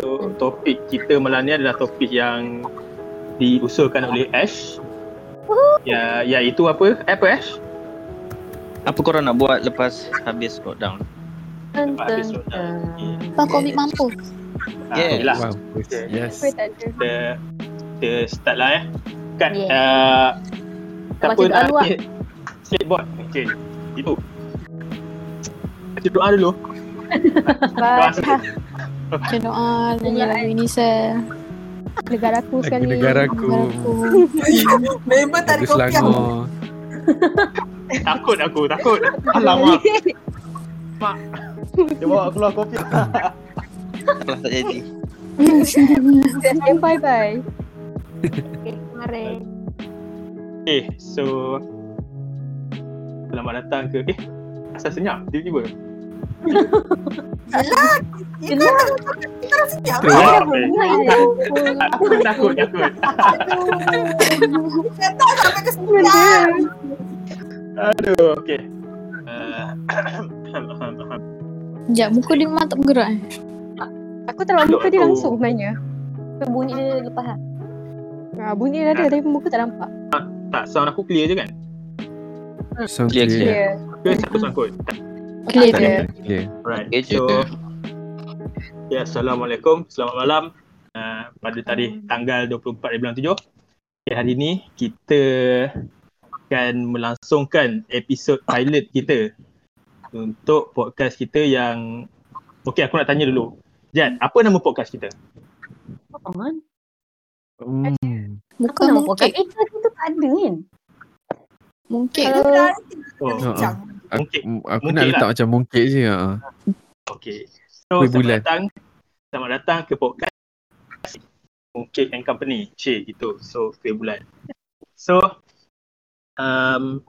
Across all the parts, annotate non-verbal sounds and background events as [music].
So topik kita malam ni adalah topik yang diusulkan oleh Ash. Ya, ya itu apa? Apa Ash? Apa korang nak buat lepas habis lockdown? Lepas habis lockdown. Okay. Pak Covid mampu. Ah, Yes. yelah. Wow. Okay. Yes. Tak? Kita, kita start lah eh. Kan Yeah. uh, siapa doa nak lah. skateboard? Okay. Itu. Baca doa dulu. [laughs] Baca Baca doa nyanyi lagu ini saya. negaraku Lagu sekali. negaraku. [laughs] Member tak ada kopi aku. Takut aku, takut. Alamak. Dia bawa keluar kopi. Kalau tak jadi. Bye bye. Okay, [laughs] kemarin. Okay, so Selamat datang ke Eh, asal senyap tiba-tiba [laughs] Ya kan? Kita okay. Aku pun takut, takut Kata sampai ke sembilan. Aduh, okay uh, Sekejap, muka dia memang tak bergerak eh. Aku tak muka dia Aku- langsung sebenarnya. Bunyi dia lepas lah. Ha, bunyi dia ada tapi muka tak nampak. Tak, sound aku clear je kan? Sound Clear, clear. Dia Ke aku sangkut? Clear dia. Clear. Right, Okay so Ya, Assalamualaikum Selamat malam uh, Pada tarikh tanggal 24 bulan 7 okay, Hari ni kita akan melangsungkan episod pilot kita Untuk podcast kita yang Okay, aku nak tanya dulu Jad, apa nama podcast kita? Apaan? Hmm. Muka Aku nak mungkik. Eh, kita tak ada kan? Mungkik Kalau Oh, bincang. Aku, Mungkit. aku Mungkit nak lah. letak macam mungkit je. Ha. Okay. So, Kuih selamat bulan. datang. Selamat datang ke podcast Mungkin and Company. Cik, gitu. So, kuih bulan. So, um,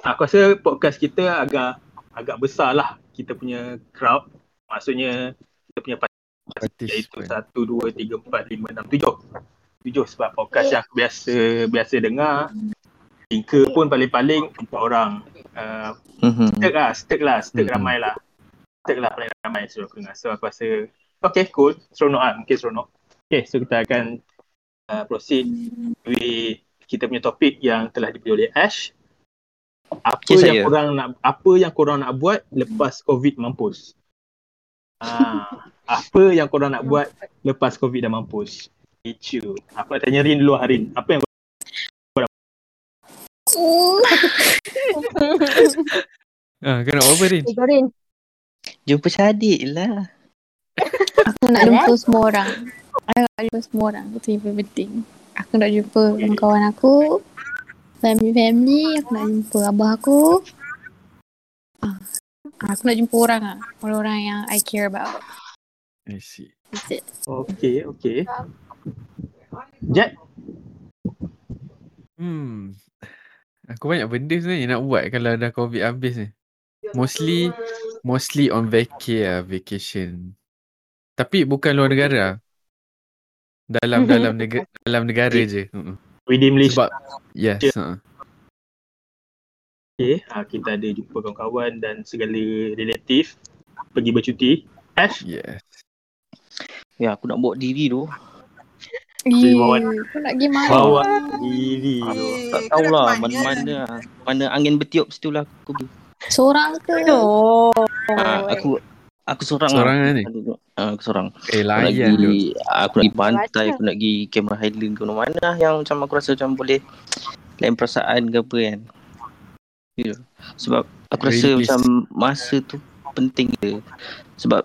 aku rasa podcast kita agak agak besar lah. Kita punya crowd. Maksudnya, kita punya Participant. iaitu satu, dua, tiga, empat, lima, enam, tujuh. Tujuh sebab podcast yang aku biasa biasa dengar. Tinker pun paling-paling empat orang. Uh, Mhm. Stick lah, stick lah, stick Mhm. ramai lah. Stick lah paling ramai so aku dengar. So aku rasa, okay cool, seronok lah, mungkin seronok. Okay, so kita akan uh, proceed with kita punya topik yang telah dipilih oleh Ash. Apa Okay, yang saya. korang nak apa yang korang nak buat lepas COVID mampus? Ah, apa yang korang nak buat lepas COVID dah mampus? Itu. Aku nak tanya Rin dulu Harin. Apa yang [laughs] Ah, buat apa Rin? Eh, Gorin. Jumpa Syadik lah. Aku nak jumpa semua orang. Aku nak jumpa semua orang. Itu yang penting. Aku nak jumpa kawan-kawan aku. Family-family. Aku nak jumpa abah aku. Ah, aku nak jumpa orang lah. Orang-orang yang I care about. I see. Okay, okay. Jet, Hmm. Aku banyak benda sebenarnya nak buat kalau dah COVID habis ni. Mostly mostly on vacay lah, vacation. Tapi bukan luar negara. Dalam [laughs] dalam negara dalam negara je. Redeem list. Sebab yes. ha. Okay, ha, kita ada jumpa kawan-kawan dan segala relatif pergi bercuti. Ash, Yes. Ya, aku nak bawa diri tu. Bawa- Aku nak pergi main. bawa diri. tu. Eh, Tak tahulah kat mana-mana. Mana angin bertiup situ lah aku pergi. Seorang ke? Oh. Ah, aku aku seorang Seorang lah. lah ni? Ah, aku seorang. Eh Aku nak tu. pergi, aku nak pergi pantai, aku nak pergi Cameron Highland ke mana lah yang macam aku rasa macam boleh lain perasaan ke apa kan. Ya. Sebab aku Very rasa pleased. macam masa tu penting dia. Sebab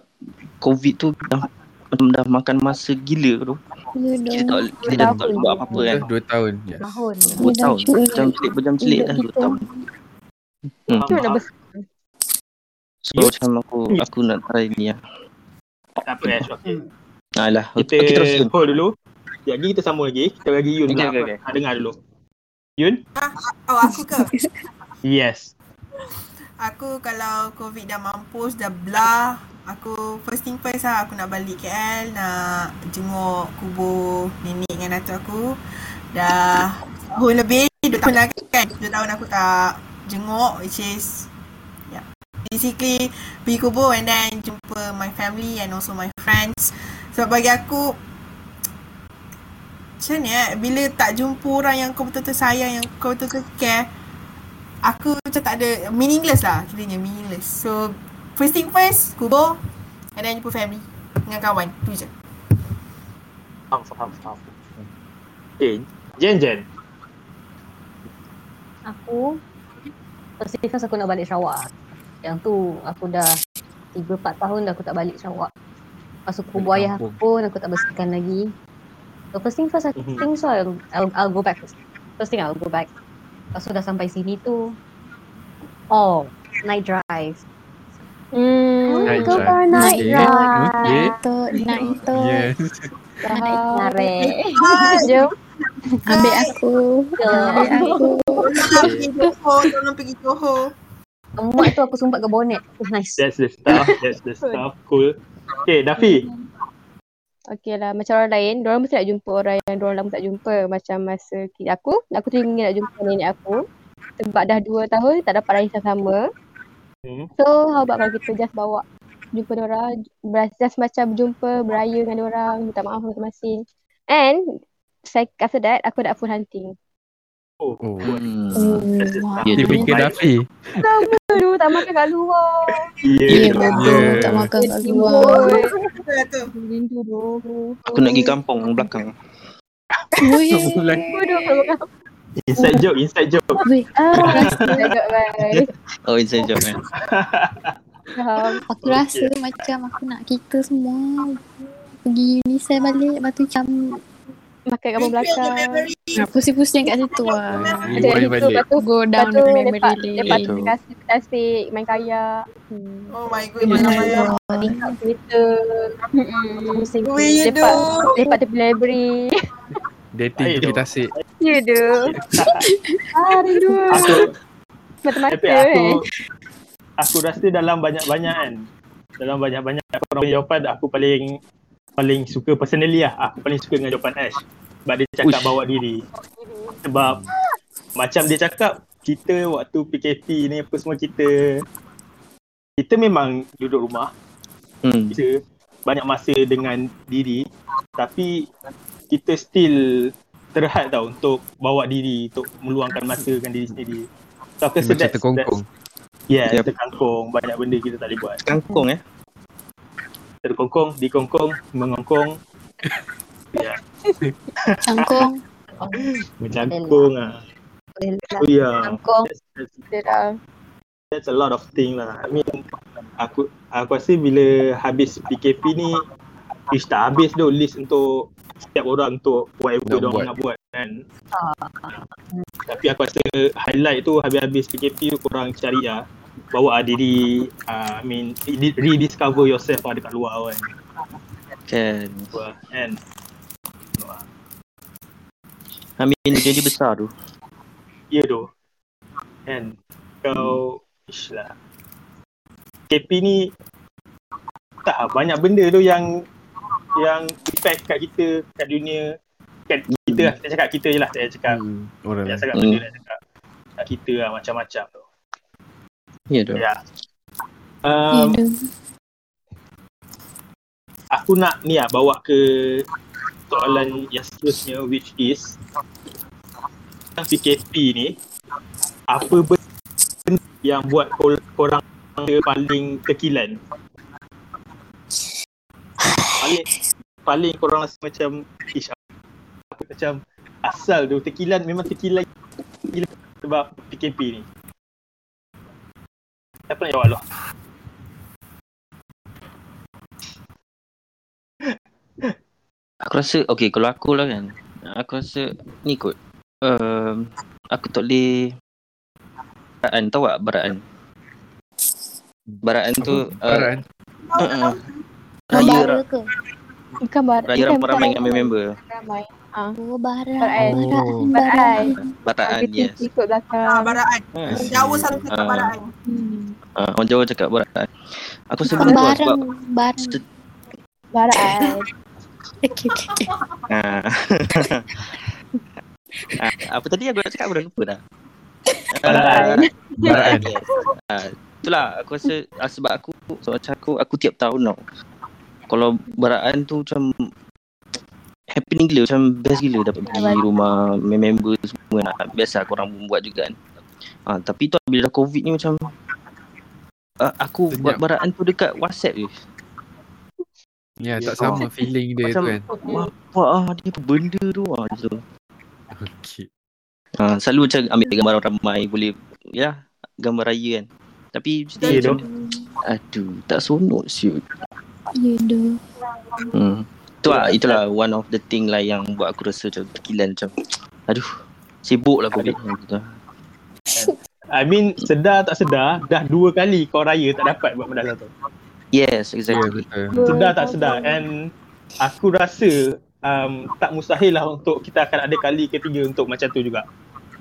COVID tu dah dah makan masa gila tu. Ya Kita dah. tak kita dah tak boleh buat apa-apa kan. Dah dua tahun. Yes. Tahun. Dua. Berjam celik, berjam celik dah dua tahun. Hmm. Itu dah besar. So macam aku aku nak try ni lah. Tak apa Ash, okay. Alah, Kita okay, terus hold dulu. Sekejap lagi kita sambung lagi. Kita bagi Yun okay, apa. okay. Ha, dengar dulu. Yun? Oh aku ke? Yes. Aku kalau COVID dah mampus, dah blah Aku first thing first lah aku nak balik KL Nak jenguk kubur nenek dengan datuk aku Dah tahun lebih, dua tahun lah kan Dua tahun aku tak jenguk which is yeah. Basically pergi kubur and then jumpa my family and also my friends Sebab bagi aku macam ni eh, bila tak jumpa orang yang kau betul-betul sayang, yang kau betul-betul care, aku macam tak ada, meaningless lah kiranya, meaningless. So, first thing first, kubur, and then jumpa family dengan kawan, tu je. Faham, faham, faham. Okay, Jen Jen. Aku First thing first aku nak balik Sarawak. Yang tu aku dah 3-4 tahun dah aku tak balik Sarawak. Lepas tu kubur ayah aku pun aku tak bersihkan lagi. So first thing first I Mhm. think so I'll, I'll, I'll go back. First First thing I'll go back. Lepas tu dah sampai sini tu. Oh Night drive Hmm. Night go drive. for a night Okay. drive Okay. Itu, nak itu. Yes. Naik narik Hai, Jom Ambil aku. Ambil aku. Tolong pergi Johor, tolong pergi Johor. Mak tu aku sumpat ke bonet Oh nice That's the stuff. That's the stuff. Cool. Okay, Dafi. Okey lah, macam orang lain, diorang mesti nak jumpa orang yang diorang lama tak jumpa. Macam masa aku, aku teringin nak jumpa nenek aku. Sebab dah dua tahun tak dapat raya sama. Hmm. So, how about kalau kita just bawa jumpa diorang, just macam berjumpa, beraya dengan diorang, minta maaf masing-masing. And, sec- after that, aku nak food hunting. Oh, Oh. Hmm. Oh. Ya, Dia tu. fikir Dafi. Aduh, tak makan kat luar. Yeah. Ya betul, Yeah. tak makan kat luar. Tu. Rindu doh. Aku nak pergi kampung belakang. Weh, Mulai. Aduh, kalau makan. Inside joke, inside joke. weh. Ah, jaga guys. Oh, inside job kan. Faham. Aku rasa macam aku nak kita semua pergi Unicef balik. Lepas tu macam Makan kat Refill the belakang. nak pusing-pusing kat situ lah. Ada itu, balik. lepas tu Go Lepas down tu the memory lepak, lane. lepak Betul. tasik, tasik, main kayak. Hmm. Oh my god, malam-malam. Allah. Tingkat kereta. Hmm. Pusing. Weh, Lepak, doh. lepak tepi library. [laughs] Dating Ayo. tepi tasik. Ya tu. [laughs] Aduh. Aku, Mata-mata tapi aku, eh. aku rasa dalam banyak-banyak kan, dalam banyak-banyak orang punya jawapan, aku paling paling suka personally lah. Aku paling suka dengan jawapan Ash. Sebab dia cakap Uish. bawa diri. Sebab macam dia cakap, kita waktu PKP ni apa semua kita kita memang duduk rumah, Hmm. kita banyak masa dengan diri tapi kita still terhad tau untuk bawa diri untuk meluangkan masa dengan diri sendiri. So aku rasa that's, terkongkong. that's, yeah, Yep. terkangkung. Banyak benda kita tak boleh buat. Kangkung eh. Terkongkong, dikongkong, mengongkong. [laughs] Ya, Cangkong. mencangkung ah. Lah Oh ya. Kangkong. That's, that's, that's a lot of thing lah. I mean, aku aku rasa bila habis PKP ni, ish tak habis tu list untuk setiap orang untuk whatever Nak dia buat. nak buat kan. Tapi aku rasa highlight tu habis-habis PKP tu korang cari lah. Bawa lah diri, uh, I mean, re- rediscover yourself lah dekat luar kan. Kan. Kan? Amin jadi besar tu. Ya tu. Kan? Kau, ish lah. PKP ni, tak banyak benda tu yang yang effect kat kita, kat dunia, kat kita lah. Saya cakap kita je lah, saya cakap. Hmm. Orang Saya lain. cakap Hmm. benda nak cakap. Kat kita lah, macam-macam tu. Ya tu. Ya. Ya Um, tu. aku nak ni lah bawa ke soalan yang seterusnya which is PKP ni apa benda yang buat kor- korang paling terkilan paling paling korang rasa macam ish apa macam asal tu terkilan memang terkilan gila sebab PKP ni siapa nak jawab lah Aku rasa okay kalau aku lah kan. Aku rasa ni kot. Um, aku tak boleh baraan tahu tak baraan? Baraan tu uh, Barat. Raya ke? Bukan bar. raya bukan ramai-ramai bukan dengan member. Ramai. Oh, bara. Baraan. Oh. Baraan. Baraan yes. Ikut belakang. Ah, baraan. Ha. Orang Jawa selalu cakap Ah. baraan. Hmm. Uh, orang Jawa cakap baraan. Aku benda tu sebab Barang. Barang. se- Baraan. [laughs] Okay, okay, okay. Ah. [laughs] Ah, apa tadi aku nak cakap aku dah lupa dah. Baraan. Baraan. yes. Ah, itulah aku rasa ah, sebab aku so, macam aku aku tiap tahun tau. Kalau beraan tu macam happening gila macam best gila dapat pergi rumah member semua nak biasa korang pun buat juga kan. Ah tapi tu bila dah covid ni macam uh, aku buat Senyap. beraan tu dekat WhatsApp je. Ya, tak sama feeling dia tu Macam kan. apa ah dia apa benda tu ah gitu. Okay. Ah selalu macam ambil gambar orang ramai boleh ya gambar raya kan. Tapi mesti macam aduh tak sonok siut. Ya doh. Hmm. Tu lah, itulah one of the thing lah yang buat aku rasa macam terkilan macam aduh sibuk lah covid. I mean sedar tak sedar dah dua kali kau raya tak dapat buat benda tu. Yes, Ya, exactly. betul. Sedar tak sedar and aku rasa um, tak mustahil lah untuk kita akan ada kali ketiga untuk macam tu juga.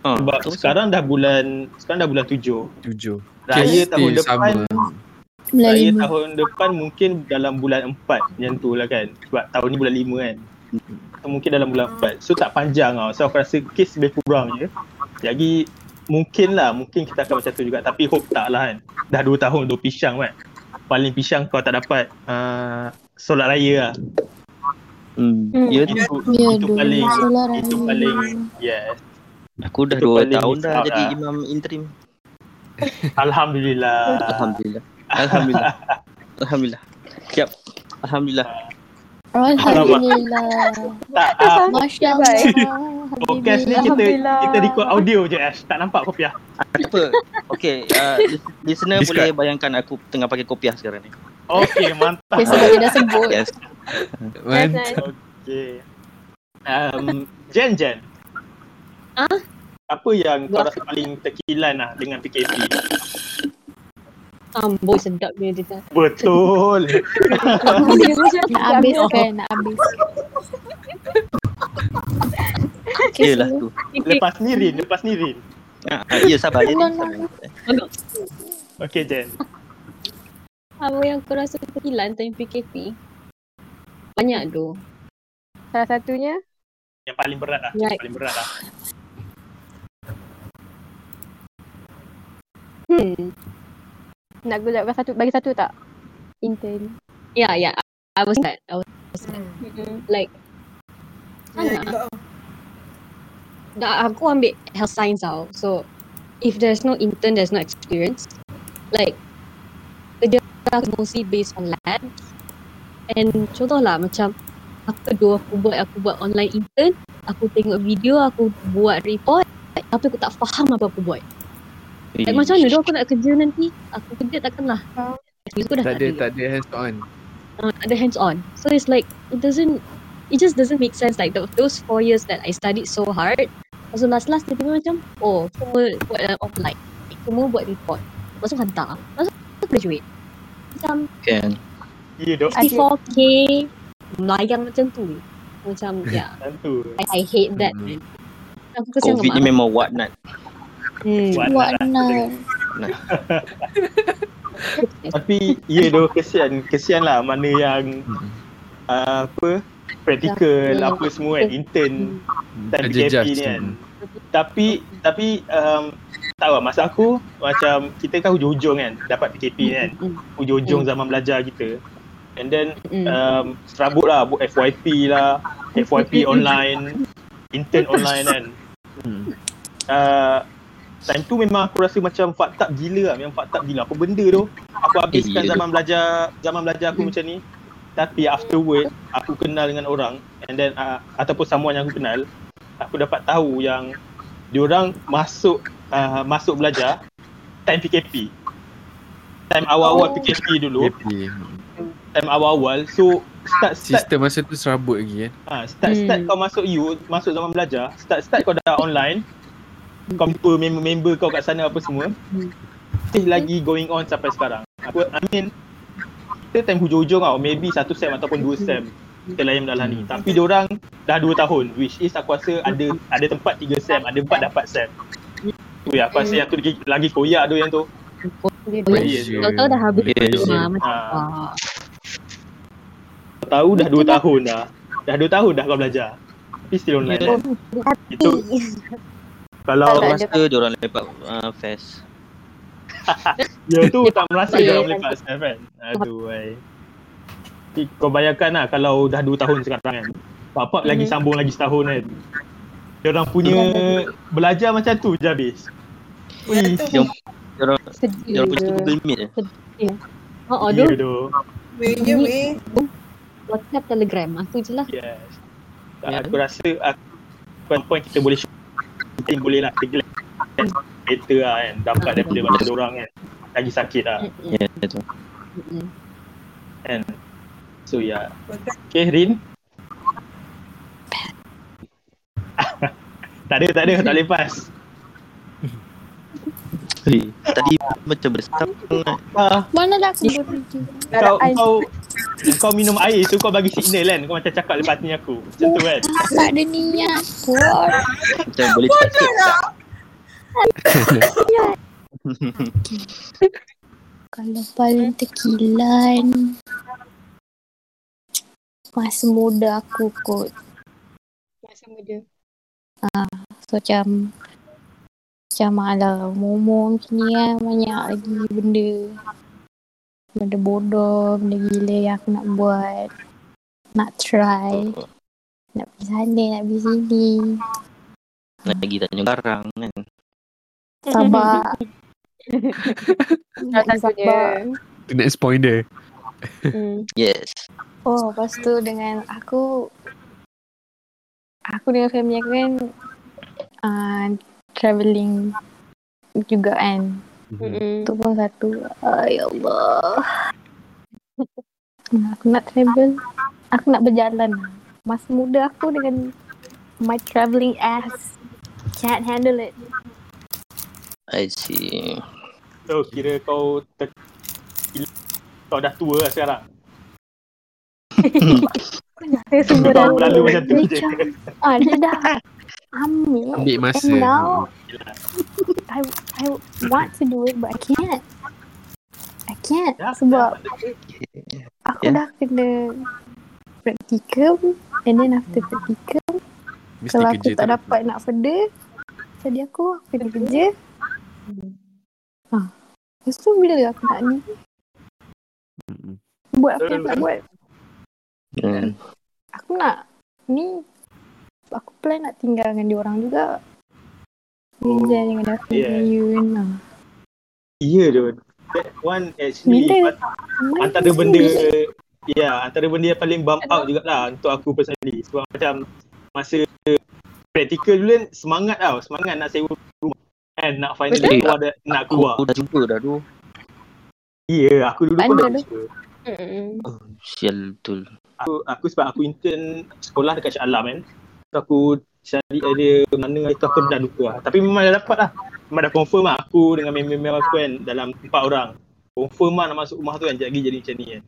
Ha, Sebab betul. sekarang dah bulan sekarang dah bulan tujuh. Tujuh. Raya tahun depan sama. Bulan Raya lima. tahun depan mungkin dalam bulan empat macam tu lah kan. Sebab tahun ni bulan lima kan. So, mungkin dalam bulan empat. So tak panjang tau. So aku rasa kes lebih kurang je. Jadi mungkin lah. Mungkin kita akan macam tu juga. Tapi hope tak lah kan. Dah dua tahun dua pisang kan. Paling pisang kau tak dapat uh, solat raya lah. Hmm. Hmm. Ya tu. Itu, Ya itu paling itu paling yes. Aku dah Itu 2 paling tahun dah jadi lah. imam interim. Alhamdulillah. Alhamdulillah. Alhamdulillah. [laughs] Alhamdulillah. Siap. Alhamdulillah. Alhamdulillah. Tak, uh, Masya Allah. podcast ni kita kita record audio je Ash. Tak nampak kopiah. Apa? Okay, uh, listener Describe. boleh bayangkan aku tengah pakai kopiah sekarang ni. Okay, mantap. Okay, sebab dia dah sebut. Yes. Mantap. Okay. Um, Jen Jen. Ah? Apa yang kau rasa paling terkilan lah dengan PKP? Amboi sedap dia dia. Betul. [laughs] Nak habis kan, nak habis. [laughs] Okay, Yelah tu. lepas ni Rin, lepas ni Rin. Ah, ya sabar je. Allah Sabar. Okay Jen. Apa yang kau rasa terkilan time PKP? Banyak tu. Salah satunya Yang paling berat lah. Yang paling berat lah. Hmm. Nak aku bagi satu bagi satu tak? Intern. Yeah, yeah. I was that. I was Mm-mm. like Ya, Sana. juga. dah aku ambil health science tau. So if there's no intern, there's no experience. Like kerja aku mostly based on labs. And contohlah macam apa dua aku buat aku buat online intern, aku tengok video, aku buat report, tapi aku tak faham apa aku buat. Like, macam mana dong aku nak kerja nanti? Aku kerja takkanlah. Experience aku dah Tak tak, ada, tak ada hands on. uh, ada hands on. So it's like it doesn't it just doesn't make sense like the, those four years that I studied so hard. Lepas tu last last tiba-tiba macam oh semua buat dalam offline. Semua buat report. Lepas tu hantar. Lepas tu graduate. Macam Kan. Ya dok. 64k melayang macam tu. Macam ya, yeah, Tentu. I, I hate that Hmm. man. Aku Covid ni memang whatnot. Hmm. Buat lah. benar. [laughs] Tapi ya dok kesian. Kesian lah mana yang Hmm. uh, apa practical Ya. apa semua kan intern time Kerja PKP ni kan. Tapi tapi um, tak tahu lah, masa aku macam kita kan hujung-hujung kan dapat PKP ni kan. Hmm. Hujung-hujung zaman belajar kita. And then Hmm. um, serabut lah buat FYP lah, FYP [laughs] online, intern online kan. Hmm. Uh, time tu memang aku rasa macam fucked up gila lah, memang fucked up gila. Apa benda tu? Aku habiskan Eh, zaman belajar zaman belajar aku Hmm. macam ni. Tapi afterward aku kenal dengan orang and then uh, ataupun someone yang aku kenal, aku dapat tahu yang diorang masuk uh, masuk belajar time PKP. Time awal-awal Oh. PKP dulu, Happy. time awal-awal. So start start Sistem masa tu serabut lagi kan. Ha, start start Hmm. kau masuk you, masuk zaman belajar, start start kau dah online. Kau jumpa member-member kau kat sana apa semua. Masih lagi going on sampai sekarang. Aku I mean kita time hujung-hujung tau, maybe satu sem ataupun dua sem kita layan benda ni. Tapi dia orang dah dua tahun, which is aku rasa ada ada tempat tiga sem, ada empat dapat sem. Tu ya, aku rasa yang tu lagi, lagi koyak tu yang tu. Tahu-tahu dah habis rumah macam Ha. tahu dah dua tahun dah. Dah dua tahun dah kau belajar. Tapi still online. Itu [laughs] kalau Aku rasa dia orang lepak uh, fest. [laughs] Ya tu tak merasa dia orang lepak self kan. Aduh ai. kau bayangkan lah kalau dah 2 tahun sekarang kan. Bapak lagi Mhm. sambung lagi setahun kan. Dia orang punya belajar macam tu je habis. Ui. Dia orang, dia Sedih orang punya. Google Meet je. Oh, ya aduh. tu. Weh je weh. WhatsApp, Telegram. Aku je lah. Yes. Ya. Aku rasa aku, point point kita boleh shooting boleh lah. Kita kereta lah kan. Dapat daripada mata orang kan. Lagi sakit lah. Ya, tu. Mm-mm. kan. So ya. Okay Rin. [laughs] tak ada, tak ada, tak lepas. [laughs] Hey, tadi macam bersam Ah, Mana dah aku kau, kau, kau minum air tu kau bagi signal kan. Kau macam cakap lepas ni aku. Macam tu kan. Tak ada niat pun. macam boleh cakap tak? [laughs] Kalau paling terkilan Masa muda aku kot Masa muda. So macam Macam ala umur macam ni kan Banyak lagi benda Benda bodoh Benda gila yang aku nak buat Nak try Nak pergi sana Nak pergi sini Lagi tanya garang kan. Sabar [laughs] dia. Sabar Next point dia. Hmm. Yes. Oh lepas tu dengan aku Aku dengan family aku kan uh, Travelling juga kan Mm-mm. Tu pun satu. Ay Allah. Hmm, aku nak travel. Aku nak berjalan. Masa muda aku dengan my travelling ass can't handle it. I see. So kira kau ter... kau dah tua lah sekarang. Saya semua dah Kau lalu macam tu je. Ah, dia dah ambil. Ambil masa. And now, I, I want to do it but I can't. I can't. Ya, Sebab ya. aku Ya. dah kena practicum and then after practicum Mesti Kalau aku tak dapat nak further Jadi aku aku kena kerja ha. Lepas tu bila aku nak ni Mm-mm. Buat apa yang aku nak buat Hmm. Aku nak Ni Aku plan nak tinggal dengan dia orang juga Kerja dengan Daphne Yeah. dengan Yun ha. Ya tu. That one actually Bila? antara benda ya antara benda yang paling bump out jugalah untuk aku personally sebab macam masa practical dulu kan semangat tau semangat nak sewa rumah kan nak finally Betul. keluar dah, nak Aku, keluar aku dah jumpa dah tu. ya aku dulu pun dah jumpa Mm-mm. Oh, sial betul. aku, aku sebab aku intern sekolah dekat Shah Alam kan aku cari area mana itu aku dah lupa lah. tapi memang dah dapat lah memang dah confirm lah aku dengan member-member aku kan dalam empat orang confirm lah nak masuk rumah tu kan jadi jadi macam ni kan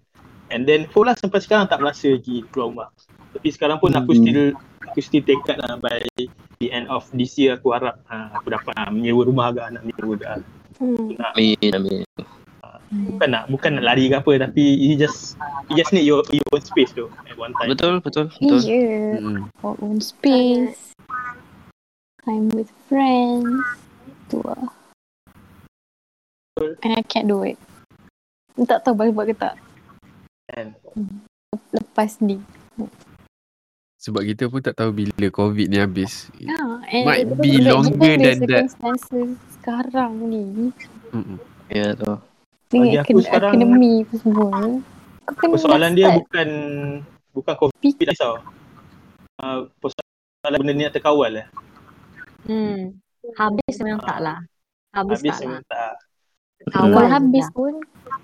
and then full lah sampai sekarang tak berasa lagi keluar rumah tapi sekarang pun aku Hmm. still aku still tekad lah by the end of this year aku harap ha, aku dapat lah, menyewa rumah agak nak menyewa agak hmm. Amin, amin. Bukan nak bukan nak lari ke apa tapi you just you just need your your own space tu at one time. Betul, betul, betul. Yeah Mm-mm. Our own space. Time with friends. Tu lah. And I can't do it Tak tahu boleh buat ke tak? Kan. Lepas ni. Sebab kita pun tak tahu bila COVID ni habis. Yeah, and Might be longer than that. sekarang ni. Mm-mm. Ya tu. Bagi dengan aku akad- sekarang- akademi apa semua kau kena persoalan dah dia start bukan bukan covid lah tau. Uh, persoalan benda ni nak terkawal lah. Hmm. Habis memang tak lah. Habis, Habis tak lah. tak. Kalau habis lah. pun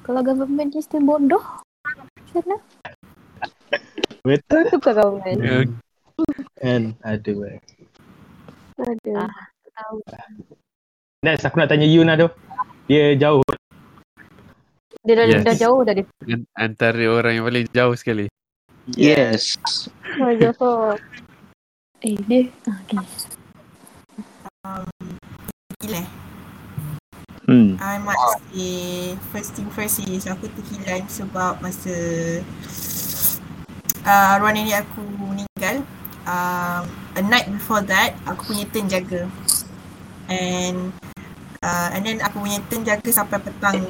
kalau government ni still bodoh macam mana Betul Tukar government. Ya, kan. Aduh. eh. Aduh. Ah. Tak tahu. Next aku nak tanya Yun lah tu. Dia jauh. Dia dah, Yes. dah jauh dari an- Antara orang yang paling jauh sekali. Yes. Oh, Johor. eh dia ah, okay. Gila. Hmm. I must say first thing first is aku terhilang sebab masa uh, arwah nenek aku meninggal um, a night before that aku punya turn jaga and uh, and then aku punya turn jaga sampai petang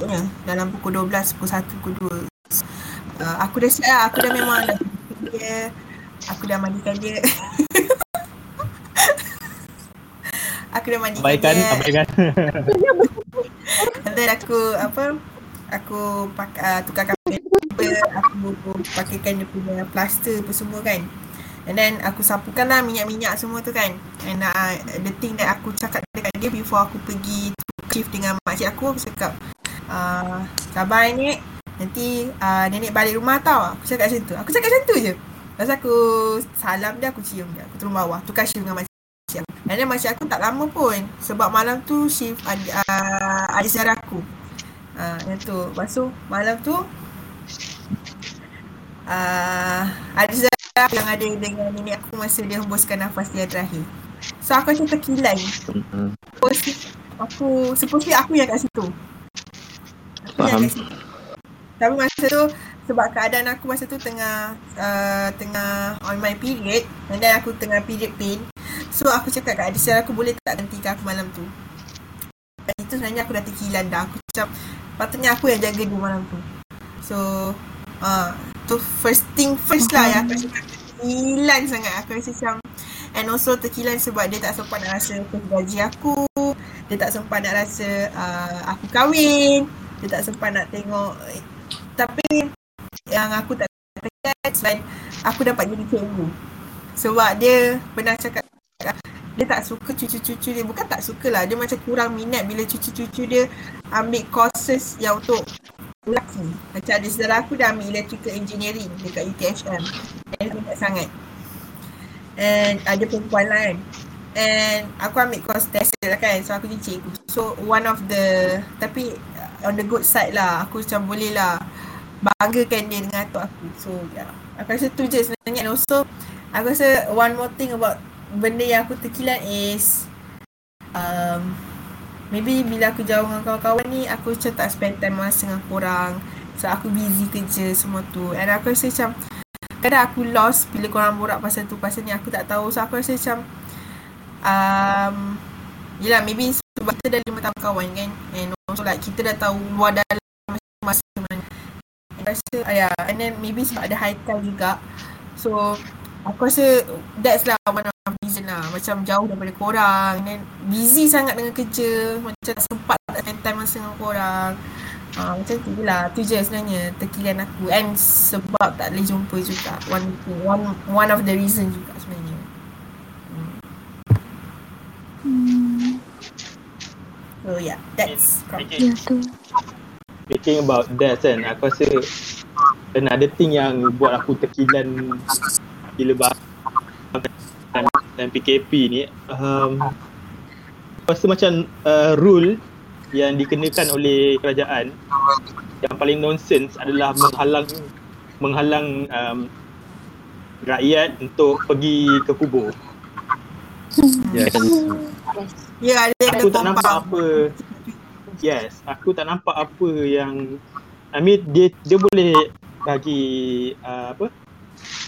besoknya dalam pukul 12, pukul 1, pukul 2 uh, aku dah siap lah. Aku dah memang dah dia. Aku dah mandikan dia. [laughs] aku dah mandikan Abaikan, dia. abaikan. And then aku apa aku pakai uh, tukarkan paper, aku pakaikan dia punya plaster apa semua kan. And then aku sapukan lah minyak-minyak semua tu kan. And uh, the thing that aku cakap dekat dia before aku pergi shift dengan makcik aku, aku cakap uh, sabar nenek, nanti uh, nenek balik rumah tau. Aku cakap macam tu. Aku cakap macam tu je. Lepas aku salam dia, aku cium dia. Aku turun bawah, tukar shift dengan makcik aku. And then makcik aku tak lama pun. Sebab malam tu shift ada, uh, ada saudara aku. Uh, yang tu. Lepas tu malam tu uh, ada saudara aku yang ada dengan nenek aku masa dia hembuskan nafas dia terakhir. So aku macam terkilan. Hmm. Supposedly aku, supposedly aku yang kat situ. Faham. Tapi masa tu sebab keadaan aku masa tu tengah uh, tengah on my period and then aku tengah period pain. So aku cakap kat saudara aku boleh tak gantikan aku malam tu. Dan itu sebenarnya aku dah terkilan dah. Aku macam patutnya aku yang jaga dia malam tu. So uh, tu first thing first lah yang aku terkilan sangat. Aku rasa macam and also terkilan sebab dia tak sempat nak rasa gaji aku. Dia tak sempat nak rasa uh, aku kahwin. Dia tak sempat nak tengok tapi yang aku tak tekan selain aku dapat jadi cikgu. Sebab dia pernah cakap dia tak suka cucu-cucu dia. Bukan tak suka lah. Dia macam kurang minat bila cucu-cucu dia ambil courses yang untuk lelaki. Macam ada saudara aku dah ambil electrical engineering dekat UTHM. Dia minat sangat. And ada perempuan lah kan. And aku ambil course test lah kan. So aku jadi cikgu. So one of the tapi on the good side lah. Aku macam boleh lah banggakan dia dengan atuk aku. So yeah. Aku rasa tu je sebenarnya. And also aku rasa one more thing about benda yang aku terkilan is um, maybe bila aku jauh dengan kawan-kawan ni aku macam tak spend time masa dengan korang. So aku busy kerja semua tu. And aku rasa macam kadang aku lost bila korang borak pasal tu pasal ni aku tak tahu. So aku rasa macam um, Yelah maybe sebab kita dah lima tahun kawan kan? And also like kita dah tahu luar dalam masing-masing And rasa yeah, and then maybe sebab ada Haikal juga. So aku rasa that's lah one of reason lah. Macam jauh daripada korang. And then busy sangat dengan kerja. Macam tak sempat tak spend time masa dengan korang. Uh, macam tu je lah, tu je sebenarnya terkilan aku. And sebab tak boleh jumpa juga. One one one of the reason juga sebenarnya. Hmm. So yeah, that's Okay. Tu. Speaking about that kan, aku rasa another thing yang buat aku terkilan gila bahas dan PKP ni um, aku rasa macam uh, rule yang dikenakan oleh kerajaan yang paling nonsense adalah menghalang menghalang um, rakyat untuk pergi ke kubur. Yes. Ya, ada ada Aku tak nampak apa Yes, aku tak nampak apa yang I mean dia dia boleh bagi uh, apa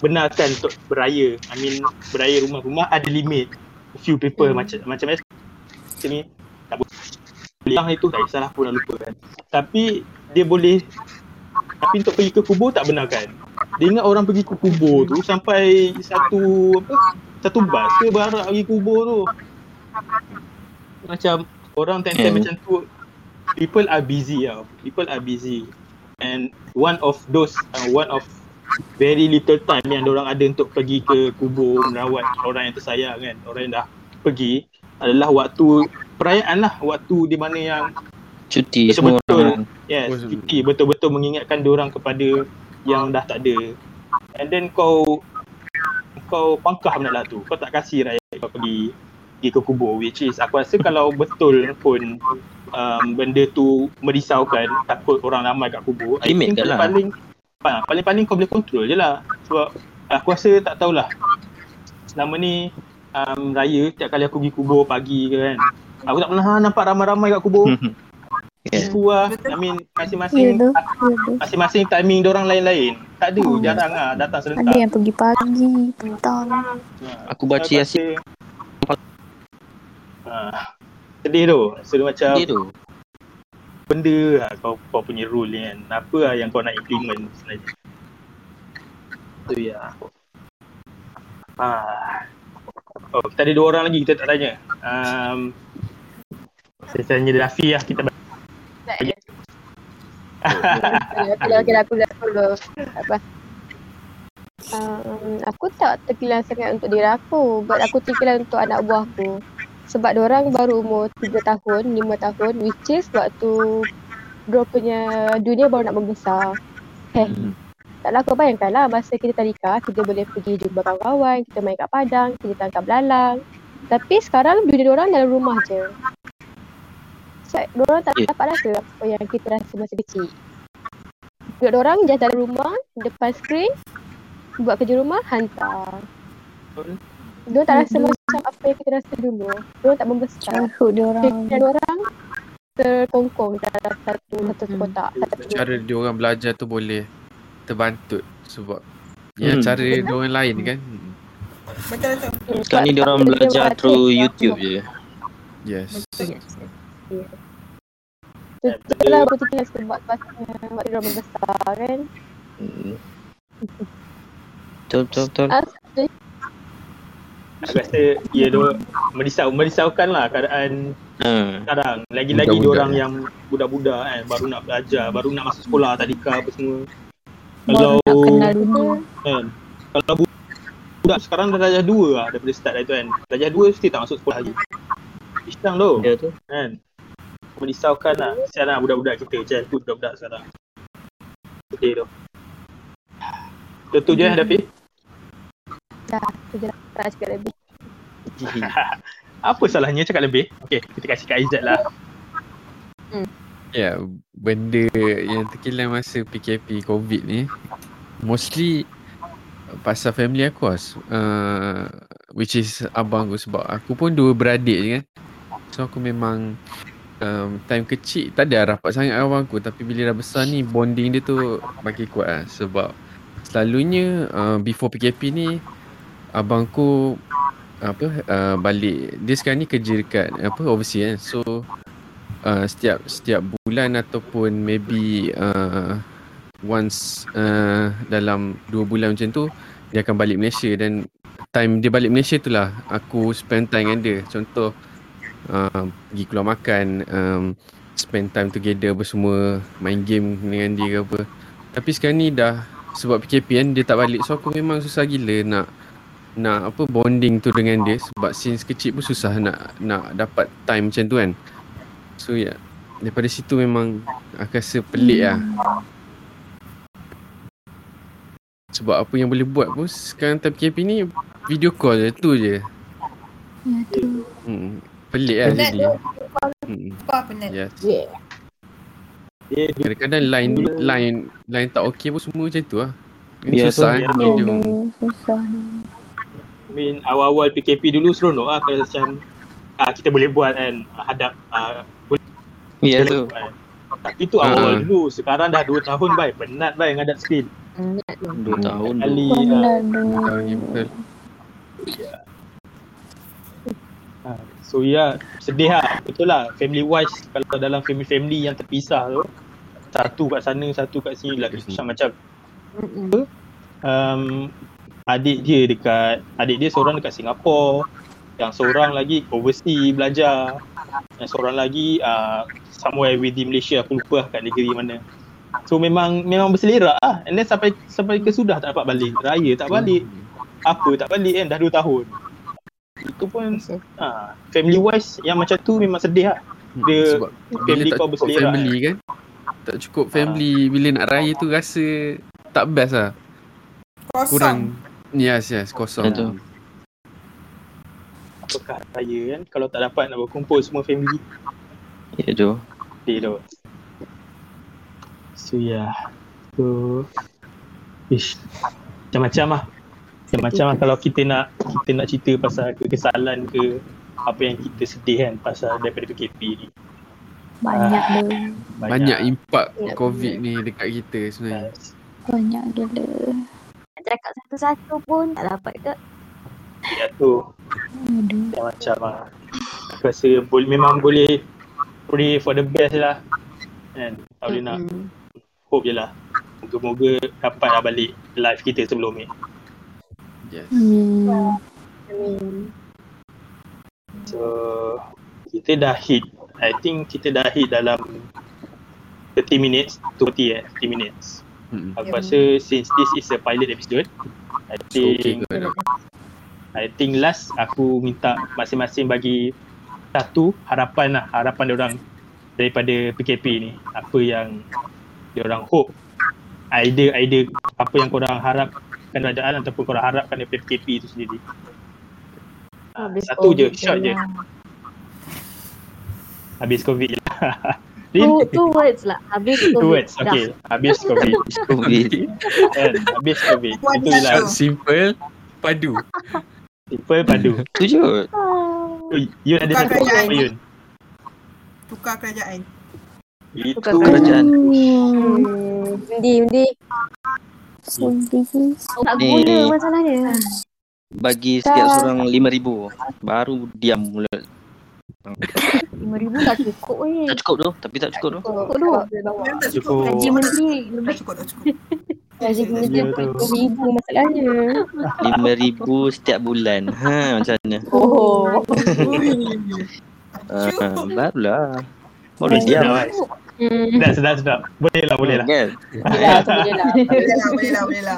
benarkan untuk beraya. I mean beraya rumah-rumah ada limit. Few people hmm. macam macam macam ni tak boleh. Yang itu tak kisahlah pun dah lupa kan. Tapi dia boleh tapi untuk pergi ke kubur tak benarkan. Dia ingat orang pergi ke kubur tu sampai satu apa satu bas ke barak pergi kubur tu. Macam orang time-time Hmm. macam tu people are busy tau. People are busy. And one of those uh, one of very little time yang orang ada untuk pergi ke kubur merawat orang yang tersayang kan. Orang yang dah pergi adalah waktu perayaan lah. Waktu di mana yang Cuti semua orang. yes, Oh, cuti betul-betul mengingatkan orang kepada yang dah tak ada. And then kau kau pangkah benda lah tu. Kau tak kasih rakyat kau pergi pergi ke kubur which is aku rasa kalau betul pun um, benda tu merisaukan takut orang ramai kat kubur I Limit think kan lah. paling paling paling-paling kau boleh control je lah sebab aku rasa tak tahulah selama ni um, raya tiap kali aku pergi kubur pagi ke kan aku tak pernah nampak ramai-ramai kat kubur Yeah. Aku lah, I mean masing-masing tu. Ya masing-masing timing orang lain-lain. Tak ada, Hmm. jarang lah datang Ada serentak. yang pergi pagi, petang. Ha. Aku baca Yasin Ha. Sedih tu. Sedih macam dia tu. benda lah kau, kau punya rule ni kan. Apa lah yang kau nak implement sebenarnya. Tu ya. Ah. Oh, kita ada dua orang lagi kita tak tanya. Um, saya tanya Rafi lah kita Okay, okay, okay, aku dah dulu. Apa? Um, aku tak terkilan sangat untuk diri aku. But aku terkilan untuk anak buah aku. Sebab orang baru umur 3 tahun, 5 tahun. Which is waktu dia punya dunia baru nak membesar. Eh, taklah kau bayangkan lah masa kita tadika, kita boleh pergi jumpa kawan-kawan, kita main kat padang, kita tangkap belalang. Tapi sekarang dunia orang dalam rumah je. So, orang tak Ya. dapat rasa apa yang kita rasa masa kecil. Dunia orang just dalam rumah, depan skrin, buat kerja rumah, hantar. Diorang tak rasa macam apa yang kita rasa dulu. Diorang tak membesar. Childhood dia orang. Fikiran orang terkongkong dalam satu satu Mm-mm. kotak. Satu Cara dia orang belajar tu boleh terbantut sebab yang Hmm. cara dia orang lain kan. Hmm. Betul betul. Sekarang ni dia orang belajar through YouTube je. Yes. Betul lah aku tinggal sebab pasal buat dia orang membesar kan. Hmm. Betul betul betul. Aku rasa ya dia merisau merisaukan lah keadaan Ha. sekarang. Lagi-lagi dia orang yang budak-budak kan baru nak belajar, baru nak masuk sekolah tadika apa semua. Baru Kalau nak kenal dunia. kan kalau bu- budak sekarang dah darjah 2 lah daripada start dah tu kan. Darjah 2 mesti tak masuk sekolah lagi. Pisang tu Ya tu. kan. Merisaukan lah. Kesian lah budak-budak kita macam tu budak-budak sekarang. Sedih tu. Itu tu je Dafi. dah, tu je lah. Tak cakap lebih. [laughs] Apa salahnya cakap lebih? Okay, kita kasih Kak Izzat lah. Ya, benda yang terkilan masa PKP COVID ni mostly pasal family aku lah. Uh, which is abang aku sebab aku pun dua beradik je kan. So aku memang um, time kecil tak ada rapat sangat dengan abang aku tapi bila dah besar ni bonding dia tu makin kuat lah sebab selalunya uh, before PKP ni abangku apa uh, balik. Dia sekarang ni kerja dekat apa overseas kan so uh, setiap setiap bulan ataupun maybe uh, once uh, dalam dua bulan macam tu dia akan balik Malaysia. Dan time dia balik Malaysia tu lah aku spend time dengan dia. Contoh uh, pergi keluar makan um, spend time together apa semua main game dengan dia ke apa. Tapi sekarang ni dah sebab PKP kan dia tak balik. So aku memang susah gila nak nak apa bonding tu dengan dia sebab since kecil pun susah nak nak dapat time macam tu kan so ya yeah, daripada situ memang aku rasa pelik lah sebab apa yang boleh buat pun sekarang time PKP ni video call je tu je Ya tu. hmm. pelik lah Penat jadi tu. hmm. Penat? yes Yeah. Dia, dia kadang-kadang line line line tak okey pun semua macam tu lah Ya, susah tu. kan Ya, susah ni. I mean awal-awal PKP dulu seronok lah kalau macam ah, kita boleh buat kan hadap ah, Ya boleh tu. buat. Tapi tu awal Ah. dulu. Sekarang dah 2 tahun bai. Penat bai ngadap tu. Dua tahun tu. Kali ah, Benar tu. Tahu ni betul ah, So ya sedih lah. Betul lah. Family wise kalau dalam family-family yang terpisah tu satu kat sana, satu kat sini lah. Macam macam Mm-mm. um, adik dia dekat adik dia seorang dekat Singapura yang seorang lagi overseas belajar. Yang seorang lagi uh, somewhere within Malaysia. Aku lupa lah kat negeri mana. So memang memang berselerak lah. And then sampai sampai ke sudah tak dapat balik. Raya tak balik. Apa tak balik kan? Dah 2 tahun. Itu pun uh, family wise yang macam tu memang sedih lah. Hmm, Dia- sebab family kau cukup berselerak, family kan? Tak cukup family bila nak raya tu rasa tak best lah. Kosong. kurang yes yes kosong Betul. apakah raya kan kalau tak dapat nak berkumpul semua family Ya tu. Sedih tu. So ya. Yeah. So Ish. Macam-macam lah. Macam-macam lah kalau kita nak kita nak cerita pasal kekesalan ke apa yang kita sedih kan pasal daripada PKP ni. Banyak tu. banyak impak Banyak covid ni dekat kita sebenarnya Banyak gila. Cakap satu-satu pun tak dapat ke. Ya tu Aduh. macam-macam lah. Aku rasa boleh, memang boleh pray for the best lah. Kan? Tak boleh nak hope je lah. Moga-moga dapat lah balik live kita sebelum ni. Yes. Hmm. Amin. So kita dah hit I think kita dah hit dalam 30 minutes 20 eh 30 minutes Mm-mm. Aku rasa since this is a pilot episode I So, okay think dah. I think last aku minta masing-masing bagi satu harapan lah harapan dia orang daripada PKP ni. Apa yang dia orang hope idea-idea apa yang korang harapkan kerajaan ataupun korang harapkan daripada PKP itu sendiri. Habis satu je COVID short je. habis covid je. lah [laughs] Two, two words lah. Habis COVID. two words Dah. okay habis covid [laughs] COVID. kan habis covid One itu je lah. Simple, padu. simple padu Tu je. Oh, Yun ada satu kerajaan. apa Yun Tukar kerajaan. itu Kerajaan. Hmm. Undi, undi. Sedih. Tak guna masalahnya. Bagi setiap seorang RM5,000. Baru diam mula. RM5,000 tak cukup weh. Tak cukup tu. Tapi tak cukup tu. Cukup tu. Tak Cukup. cukup. Gaji menteri Tak lebih. cukup, tak cukup. Gaji Ya, kerja tu. ribu masalahnya. RM5,000 setiap bulan. Ha macam mana? Oh. Uh, barulah. Baru. Sedap, guys. Hmm. Sedap, sedap, sedap. Boleh lah, boleh lah. Kan? Boleh lah, boleh lah. Boleh lah, boleh lah, boleh lah.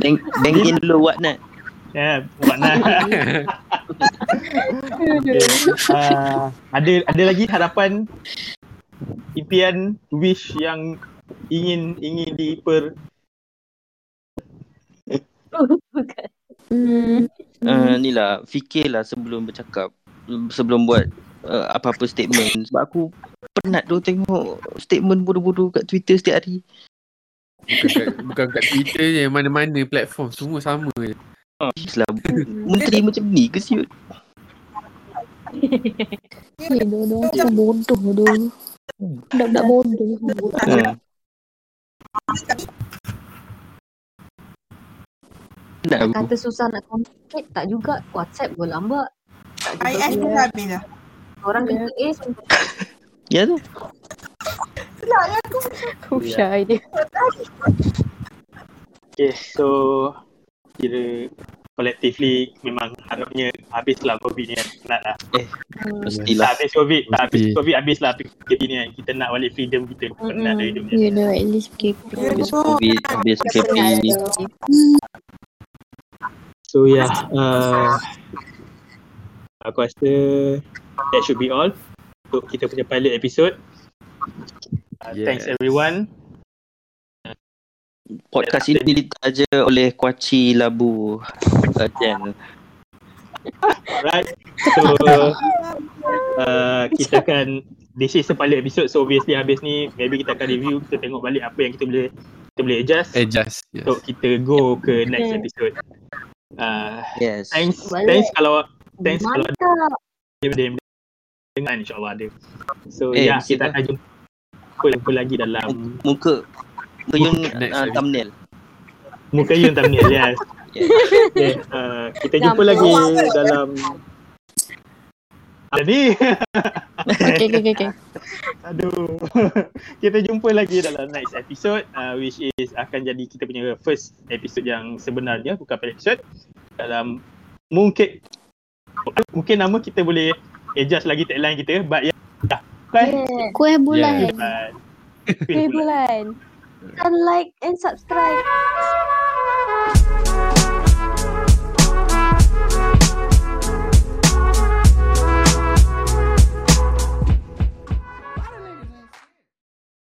Bank, banking dulu what nak? Ya, makna. [laughs] uh, ada ada lagi harapan impian wish yang ingin ingin diper. Hmm. Uh, ni lah, fikirlah sebelum bercakap. Sebelum buat uh, apa-apa statement. Sebab aku penat tu tengok statement bodoh-bodoh kat Twitter setiap hari. Bukan kat, bukan kat Twitter je, mana-mana platform semua sama je. Islam. [laughs] Menteri macam ni ke siut? Ya, dua-dua tu bodoh tu. Budak-budak bodoh. Hmm. Penat aku. Kata susah nak communicate, tak juga. WhatsApp pun lambat. Tak. IS pun dah habis lah. Orang kata eh [laughs] Ya tu. Usha dia. Okay, so kira collectively memang harapnya habislah COVID ni kan. Nak lah. Tak Mestilah. habis COVID, tak habis. COVID habislah PKP ni kan. Kita nak balik freedom kita. Bukan nak ada hidup ni. Ya dah, at least PKP. Habis COVID, habis KP. So yeah, uh, aku rasa that should be all untuk kita punya pilot episode. Uh, Yes. Thanks everyone. Podcast ini ditaja oleh Kuaci Labu uh, Jen. Alright. So uh, kita akan this is a pilot episode so obviously habis ni maybe kita akan review kita tengok balik apa yang kita boleh kita boleh adjust Adjust. Yes. untuk kita go ke next episode. Uh, Yes. thanks Balik. thanks kalau thanks kalau ada yang dengar insyaAllah ada. So Eh, ya mesti kita akan jumpa jumpa lagi dalam Muka Muka Yun uh, episode. thumbnail. muka Yun thumbnail yes. Yeah. [laughs] Okay, uh, kita jumpa lagi dalam jadi [laughs] Okay, okay, okay, okay. aduh [laughs] kita jumpa lagi dalam next episode uh, which is akan jadi kita punya first episode yang sebenarnya bukan pilot episode dalam mungkin mungkin nama kita boleh adjust lagi tagline kita but ya yeah, kan Kuih bulan. Bulan. Okay bulan. Dan like and subscribe.